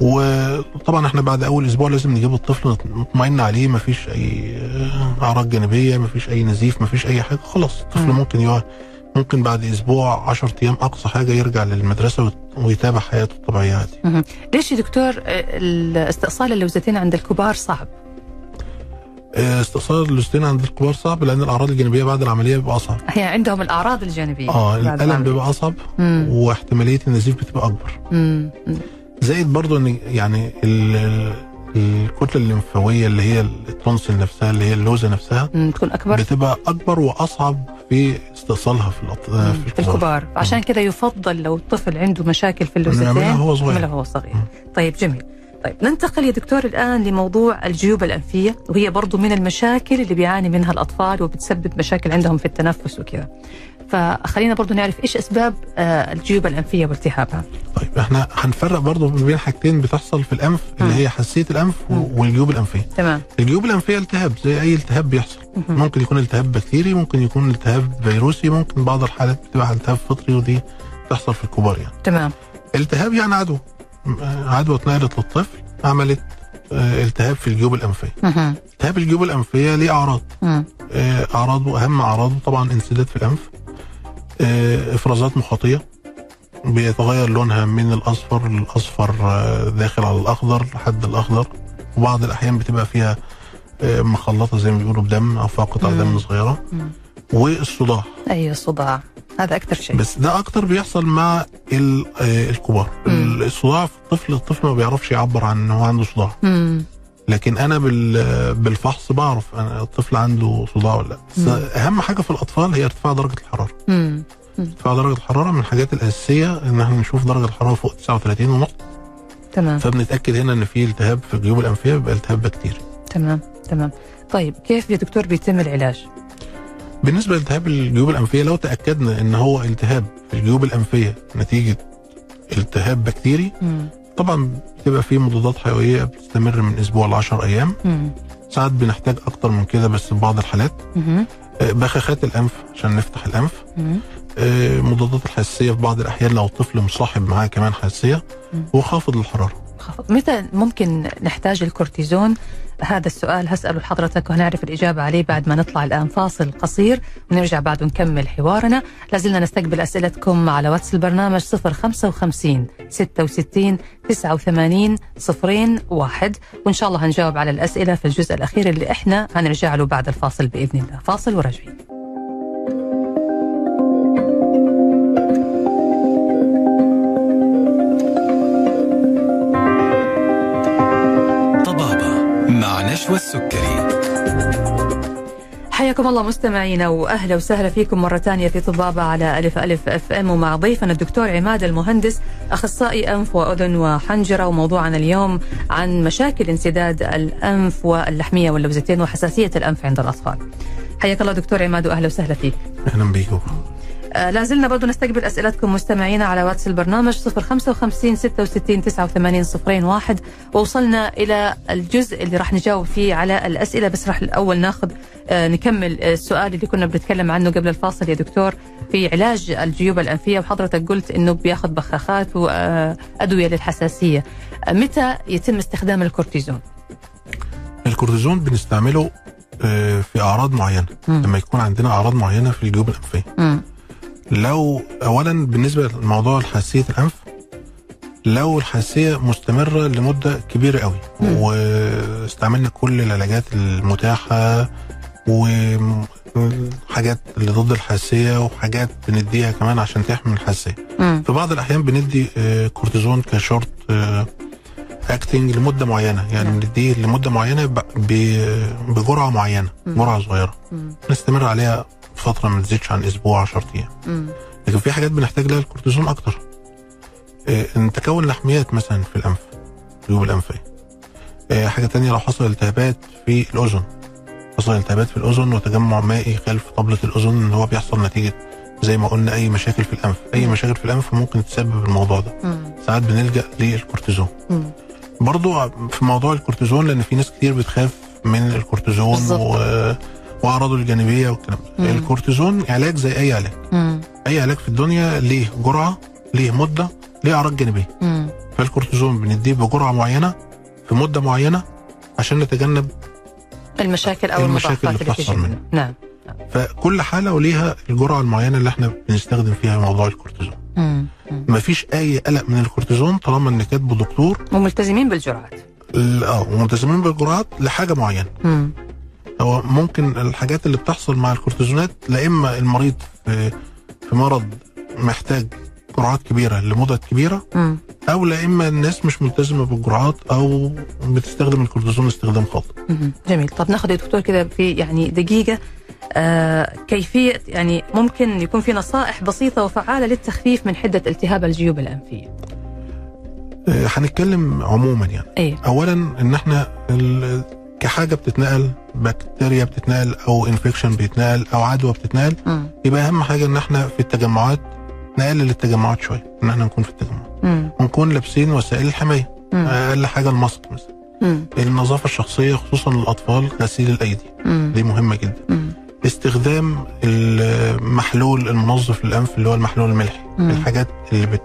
وطبعا إحنا بعد أول أسبوع لازم نجيب الطفل نطمئن عليه ما فيش أي أعراض جانبية ما فيش أي نزيف ما فيش أي حاجة خلاص الطفل مم. ممكن يقعد ممكن بعد أسبوع 10 أيام أقصى حاجة يرجع للمدرسة ويت- ويتابع حياته الطبيعية عادي. ليش يا دكتور آه، الاستئصال اللوزتين عند الكبار صعب استئصال اللوستين عند الكبار صعب لأن الأعراض الجانبية بعد العملية بيبقى أصعب هي عندهم الأعراض الجانبية آه الألم. بيبقى أصعب مم. واحتمالية النزيف بتبقى أكبر مم. مم. زائد برضو إن يعني ال- الكتلة الليمفاوية اللي هي التونسل نفسها اللي هي اللوزة نفسها مم. تكون أكبر بتبقى أكبر وأصعب في استئصالها في الأط... مم. في الكبار الكبار عشان كده يفضل لو الطفل عنده مشاكل في اللوزتين وهو صغير. وهو صغير طيب جميل طيب ننتقل يا دكتور الآن لموضوع الجيوب الأنفية وهي برضو من المشاكل اللي بيعاني منها الأطفال وبتسبب مشاكل عندهم في التنفس وكذا. فخلينا برضو نعرف إيش أسباب آه، الجيوب الأنفية والتهابها. طيب إحنا هنفرق برضو بين حاجتين بتحصل في الأنف اللي. هي حساسية الأنف و- مم. والجيوب الأنفية. تمام. الجيوب الأنفية التهاب زي أي التهاب بيحصل. ممكن يكون التهاب بكتيري ممكن يكون التهاب فيروسي ممكن بعض الحالات بتبقى التهاب فطري ودي بتحصل في الكبار يعني. تمام. التهاب يعني عدوى عدوى اتنقلت للطفل عملت آه، التهاب في الجيوب الأنفية. التهاب الجيوب الأنفية ليه أعراض. آه، اعراضه أهم أعراضه طبعا انسداد في الأنف آه، إفرازات مخاطية بيتغير لونها من الأصفر للأصفر داخل على الأخضر لحد الأخضر وبعض الأحيان بتبقى فيها مخلطة زي ما بيقولوا بدم أو فيها قطع. دم صغيرة. والصداع أي الصداع هذا أكثر شيء بس ده أكتر بيحصل مع آه، الكبار. الصداع في الطفل الطفل ما بيعرفش يعبر عن إن هو عنده صداع مم. لكن أنا بال- بالفحص بعرف أنا الطفل عنده صداع ولا لأ. أهم حاجة في الأطفال هي ارتفاع درجة الحرارة مم. ارتفاع درجة الحرارة من الحاجات الأساسية إن إحنا نشوف درجة الحرارة فوق 39 ونص تمام فبنتأكد هنا إن في التهاب في الجيوب الأنفية بيبقى التهاب بكتيري تمام تمام طيب كيف يا دكتور بيتم العلاج؟ بالنسبة لالتهاب الجيوب الأنفية لو تأكدنا إن هو التهاب في الجيوب الأنفية نتيجة التهاب بكتيري مم. طبعا بتبقى في مضادات حيوية بتستمر من أسبوع ل 10 أيام مم. ساعات بنحتاج أكتر من كده بس في بعض الحالات مهم. آه، بخاخات الأنف عشان نفتح الأنف مم. آه، مضادات الحساسية في بعض الأحيان لو الطفل مصاحب معاه كمان حساسية مم. وخافض الحراره خفض. متى ممكن نحتاج الكورتيزون؟ هذا السؤال هسأله لحضرتك وهنعرف الإجابة عليه بعد ما نطلع الآن. فاصل قصير ونرجع بعد ونكمل حوارنا. لازلنا نستقبل أسئلتكم على واتس البرنامج 055 66 89 صفرين واحد. وإن شاء الله هنجاوب على الأسئلة في الجزء الأخير اللي إحنا هنرجع له بعد الفاصل بإذن الله. فاصل وراجعين. مع نشوى السكري حياكم الله مستمعينا وأهلا وسهلا فيكم مرة ثانية في طبابة على ألف ألف FM ومع ضيفنا الدكتور عماد المهندس أخصائي أنف وأذن وحنجرة وموضوعنا اليوم عن مشاكل انسداد الأنف واللحمية واللوزتين وحساسية الأنف عند الأطفال. حياك الله دكتور عماد وأهلا وسهلا فيك. أهلا بيكم آه لازلنا برضو نستقبل أسئلتكم مستمعينا على واتس البرنامج 055 66 89 صفرين واحد ووصلنا إلى الجزء اللي راح نجاوب فيه على الأسئلة بس راح الأول ناخذ آه نكمل السؤال اللي كنا بنتكلم عنه قبل الفاصل يا دكتور في علاج الجيوب الأنفية وحضرتك قلت إنه بياخذ بخاخات وادويه للحساسية آه متى يتم استخدام الكورتيزون؟ الكورتيزون بنستعمله آه، في أعراض معينة مم. لما يكون عندنا أعراض معينة في الجيوب الأنفية. لو اولا بالنسبة لموضوع حساسيه الأنف لو الحساسية مستمرة لمدة كبيرة قوي. واستعملنا كل العلاجات المتاحة وحاجات اللي ضد الحساسية وحاجات بنديها كمان عشان تحمي الحساسية. في بعض الأحيان بندي آه، كورتيزون كشورت آه، acting لمدة معينة يعني نعم. بنديه لمدة معينة بجرعة معينة مم. جرعة صغيرة. نستمر عليها فتره ما تزيدش عن أسبوع 10 أيام. لكن في حاجات بنحتاج لها الكورتيزون أكتر آه، إن تكون لحميات مثلا في الأنف الجيوب الأنفية آه، حاجة تانية لو حصل التهابات في الأذن حصل التهابات في الأذن وتجمع مائي خلف طبلة الأذن اللي هو بيحصل نتيجة زي ما قلنا أي مشاكل في الأنف أي. مشاكل في الأنف ممكن تسبب الموضوع ده. ساعات بنلجأ للكورتيزون. برضو في موضوع الكورتيزون لأن في ناس كتير بتخاف من الكورتيزون بالظبط. و... وأعراضه الجانبية والكلام ده. الكورتيزون علاج زي أي علاج مم. أي علاج في الدنيا ليه جرعة ليه مدة ليه أعراض جانبية مم. فالكورتيزون بنديه بجرعة معينة في مدة معينة عشان نتجنب المشاكل أو المشاكل اللي بتحصل. منها. نعم فكل حالة وليها الجرعة المعينة اللي إحنا بنستخدم فيها موضوع الكورتيزون. مفيش أي قلق من الكورتيزون طالما ان كاتبه دكتور وملتزمين بالجرعات ال- آه وملتزمين بالجرعات لحاجة معينة مم. هو ممكن الحاجات اللي بتحصل مع الكورتيزونات لا إما المريض في في مرض محتاج جرعات كبيرة لمدد كبيرة مم. أو لا إما الناس مش ملتزمة بالجرعات أو بتستخدم الكورتيزون استخدام خاطئ. جميل. طب ناخذ يا دكتور كده في يعني دقيقة آه كيفية يعني ممكن يكون في نصائح بسيطة وفعالة للتخفيف من حدة التهاب الجيوب الأنفية؟ آه، هنتكلم عموما يعني. إيه؟ اولا إن إحنا كحاجة بتتنقل بكتيريا بتتنقل أو infection بيتنقل أو عدوى بتتنقل مم. يبقى أهم حاجة إن إحنا في التجمعات نقلل التجمعات شوية إن إحنا نكون في التجمعات مم. ونكون لابسين وسائل الحماية. أقل حاجة ال mask مثلا. النظافة الشخصية خصوصا للأطفال غسيل الأيدي. دي مهمة جدا مم. استخدام المحلول المنظف للأنف اللي هو المحلول الملحي. الحاجات اللي بت-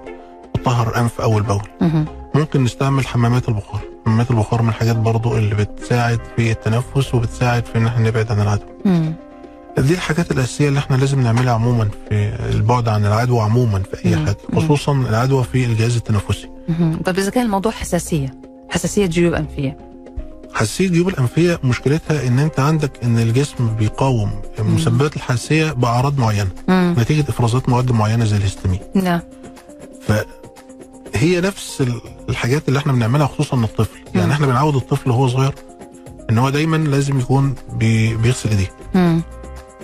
بتطهر أنف اول باول مم. ممكن نستعمل حمامات البخار حمامات البخار من الحاجات برضو اللي بتساعد في التنفس وبتساعد في إن إحنا نبعد عن العدوى. دي الحاجات الأساسية اللي إحنا لازم نعملها عموما في البعد عن العدوى عموما في أي. حاجة. خصوصا العدوى في الجهاز التنفسي مم. طب إذا كان الموضوع حساسية حساسية جيوب أنفية حساسية الجيوب الأنفية مشكلتها إن أنت عندك إن الجسم بيقاوم مسببات الحساسية بأعراض معينة مم. نتيجة إفرازات مواد معينة زي الهستامين نعم فهي نفس الحاجات اللي إحنا بنعملها خصوصا للطفل مم. يعني إحنا بنعود الطفل وهو صغير إن هو دايما لازم يكون بي بيغسل إيديه.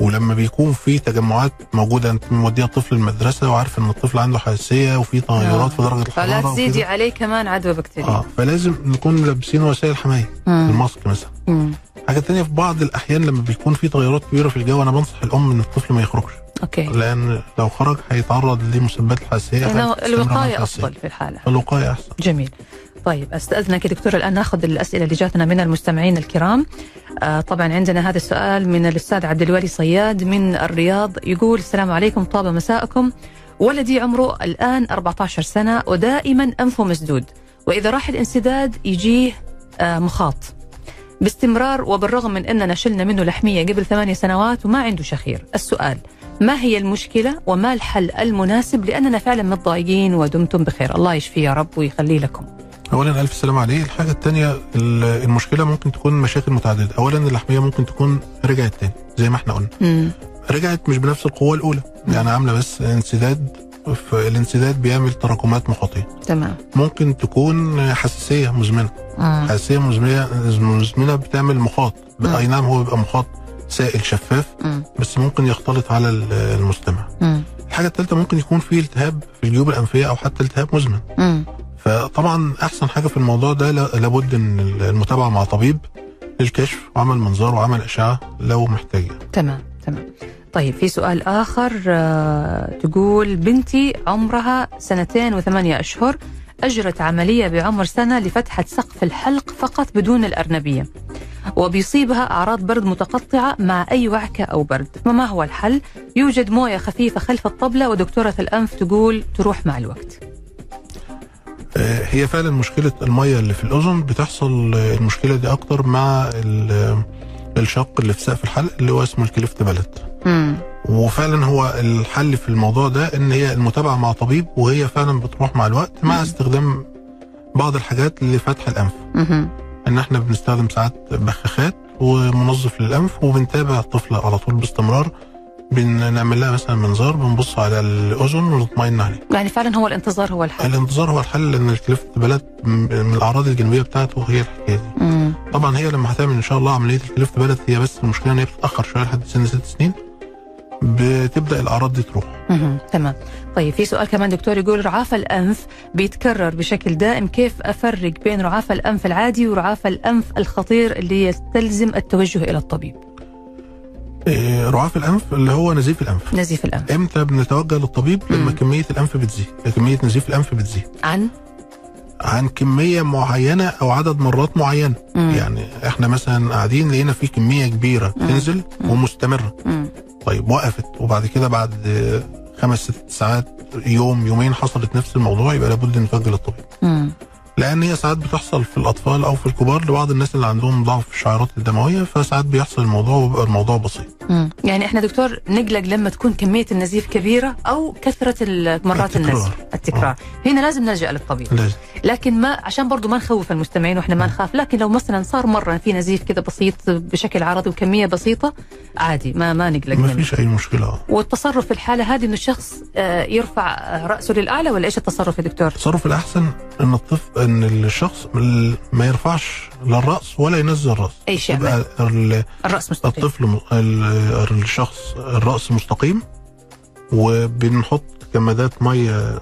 ولما بيكون في تجمعات موجودة أنت موديه الطفل المدرسة وعارف إن الطفل عنده حساسية وفي تغيرات آه. في درجة فلا الحراره تزيدي وكده. عليه كمان عدوى بكتيريا آه فلازم نكون لابسين وسائل حماية. الماسك مثلا مم. حاجة تانية في بعض الأحيان لما بيكون في تغيرات كبيرة في الجو أنا بنصح الأم إن الطفل ما يخرجش أوكي. لأن لو خرج هيتعرض لمسببات معاه الوقاية. أفضل في الحالة. الوقاية أحسن. جميل. طيب أستأذنك يا دكتور الآن نأخذ الأسئلة اللي جاتنا من المستمعين الكرام. آه طبعا عندنا هذا السؤال من الأستاذ عبد الولي صياد من الرياض. يقول السلام عليكم طاب مساءكم. ولدي عمره الآن 14 سنة ودائما أنفه مسدود. وإذا راح الانسداد يجيه آه مخاط. باستمرار وبالرغم من أننا شلنا منه لحمية قبل ثمانية سنوات وما عنده شخير. السؤال ما هي المشكلة وما الحل المناسب لأننا فعلا متضايقين ودمتم بخير. الله يشفيه يا رب ويخليه لكم. اولا ألف سلام عليه. الحاجة الثانية المشكلة ممكن تكون مشاكل متعددة. اولا اللحمية ممكن تكون رجعت تاني زي ما إحنا قلنا. مم. رجعت مش بنفس القوة الأولى. يعني عاملة بس انسداد فالانسداد بيعمل تراكمات مخاطية. تمام. ممكن تكون حساسية مزمنة. مم. حساسية مزمنة مزمنة بتعمل مخاط. مم. اي نعم هو بيبقى مخاط. سائل شفاف مم. بس ممكن يختلط على ال- المستمع مم. الحاجة الثالثه ممكن يكون في التهاب في الجيوب الأنفية أو حتى التهاب مزمن مم. فطبعا أحسن حاجة في الموضوع ده لا- لابد إن المتابعة مع طبيب للكشف وعمل منظار وعمل إشعة لو محتاج يعني. تمام تمام طيب في سؤال آخر آه، تقول بنتي عمرها سنتين وثمانية أشهر أجرت عملية بعمر سنة لفتحة سقف الحلق فقط بدون الأرنبية وبيصيبها أعراض برد متقطعة مع أي وعكة أو برد فما هو الحل؟ يوجد موية خفيفة خلف الطبلة ودكتورة الأنف تقول تروح مع الوقت آه، هي فعلا مشكلة المية اللي في الأذن بتحصل آه، المشكلة دي أكتر مع ال- الشق اللي في سقف الحلق اللي هو اسمه الكليفت بلد مم. وفعلا هو الحل في الموضوع ده إن هي المتابعة مع طبيب وهي فعلا بتروح مع الوقت مع استخدام بعض الحاجات لفتح الأنف مهم. إن إحنا بنستخدم ساعات بخاخات ومنظف للأنف وبنتابع الطفل على طول باستمرار. بنعمل لها مثلا منظار بنبص على الأذن ونطمئن عليه. يعني فعلا هو الانتظار هو الحل. الانتظار هو الحل لأن ال cleft palate من الأعراض الجانبية بتاعته هي الحكاية دي. مم. طبعا هي لما هتعمل إن شاء الله عملية ال cleft palate هي بس المشكلة إن هي بتتأخر شوية لحد سن ست سنين. بتبدأ الأعراض دي تروح. تمام طيب في سؤال كمان دكتور يقول رعاف الأنف بيتكرر بشكل دائم كيف أفرق بين رعاف الأنف العادي ورعاف الأنف الخطير اللي يستلزم التوجه إلى الطبيب إيه، رعاف الأنف اللي هو نزيف الأنف نزيف الأنف إمتى بنتوجه للطبيب لما مم. كمية الأنف بتزيد كمية نزيف الأنف بتزيد عن عن كمية معينة أو عدد مرات معينة مم. يعني إحنا مثلا قاعدين لقينا في كمية كبيرة مم. تنزل مم. ومستمرة مم. طيب وقفت. وبعد كده بعد آه، خمس ست ساعات يوم يومين حصلت نفس الموضوع يبقى لابد نتوجه للطبيب. لأن هي ساعات بتحصل في الأطفال أو في الكبار لبعض الناس اللي عندهم ضعف في الشعيرات الدموية فساعات بيحصل الموضوع وبيبقى الموضوع بسيط. مم. يعني إحنا دكتور نقلق لما تكون كمية النزيف كبيرة أو كثرة مرات التكرار. النزف. التكرار. هنا لازم نلجأ للطبيب. لازم. لكن ما عشان برضو ما نخوف المستمعين وإحنا ما نخاف لكن لو مثلا صار مرة في نزيف كذا بسيط بشكل عرضي وكمية بسيطة عادي ما ما نقلق ما فيش أي مشكلة. والتصرف في الحالة هذه إنه الشخص آه، يرفع رأسه للأعلى ولا إيش التصرف يا دكتور؟ التصرف الأحسن إن الطفل إن الشخص ما يرفعش لا الراس ولا ينزل الرأس. أي شيء الرأس مستقيم. الطفل الشخص الرأس مستقيم وبنحط كمادات مية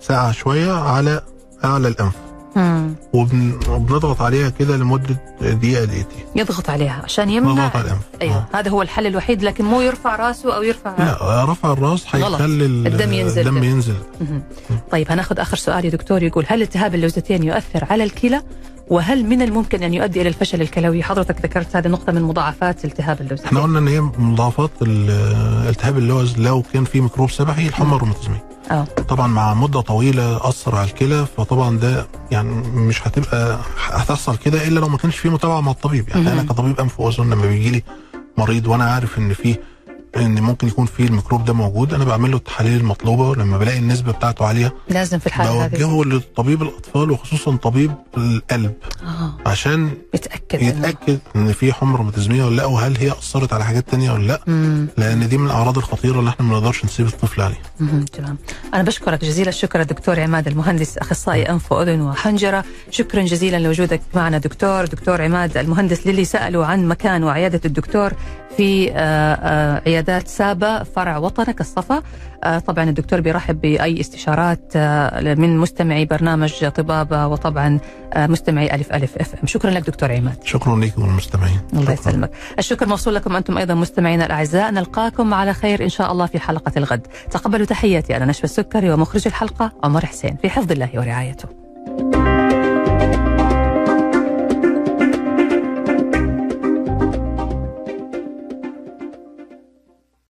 ساقعة شوية على أعلى الأنف مم. وبن- وبنضغط عليها كده لمدة دقيقة دقيقتين يضغط عليها عشان يمنع نضغط على الانف أيوه آه. هذا هو الحل الوحيد لكن مو يرفع راسه أو يرفع لا رفع الراس. هيخلي ال- الدم ينزل. الدم ينزل مهم. طيب هناخذ آخر سؤال يا دكتور يقول هل التهاب اللوزتين يؤثر على الكلى وهل من الممكن أن يؤدي إلى الفشل الكلوي؟ حضرتك ذكرت هذه نقطه من مضاعفات التهاب اللوزتين. إحنا قلنا إن هي مضاعفات ال- التهاب اللوز لو كان في ميكروب سبحي الحمى الروماتيزميه آه طبعا مع مدة طويلة أثر على الكلى فطبعا ده يعني مش هتبقى هتحصل كده إلا لو ما كانش في متابعة مع الطبيب يعني مهم. أنا كطبيب أنف وأذن لما بيجي لي مريض وأنا عارف إن في إن ممكن يكون في الميكروب ده موجود. أنا بعمل له التحاليل المطلوبة ولما بلاقي النسبة بتاعته عالية. لازم في الحالة بوجهه لطبيب الأطفال وخصوصا طبيب القلب. آه. عشان يتاكد إنه- يتأكد إن في حمى روماتيزميه ولا لأ وهل هي أثرت على حاجات تانية ولا لأ. مم. لأن دي من الأعراض الخطيرة اللي إحنا ما نقدرش نسيب الطفل عليها. تمام. أنا بشكرك جزيل الشكر الدكتور عماد المهندس أخصائي أنف وأذن وحنجرة. شكرا جزيلا لوجودك معنا دكتور. دكتور عماد المهندس للي سألوا عن مكان وعيادة الدكتور في آه، عيادات سابا فرع وطنك الصفا آه، طبعا الدكتور بيرحب بأي استشارات آه، من مستمعي برنامج طبابه وطبعا آه، مستمعي ألف ألف أف أم. شكرا لك دكتور عماد. شكرا لكم والمستمعين. الله. يسلمك. الشكر موصول لكم أنتم أيضا مستمعينا الأعزاء. نلقاكم على خير إن شاء الله في حلقة الغد. تقبلوا تحياتي أنا نشوى السكري ومخرج الحلقة عمر حسين. في حفظ الله ورعايته.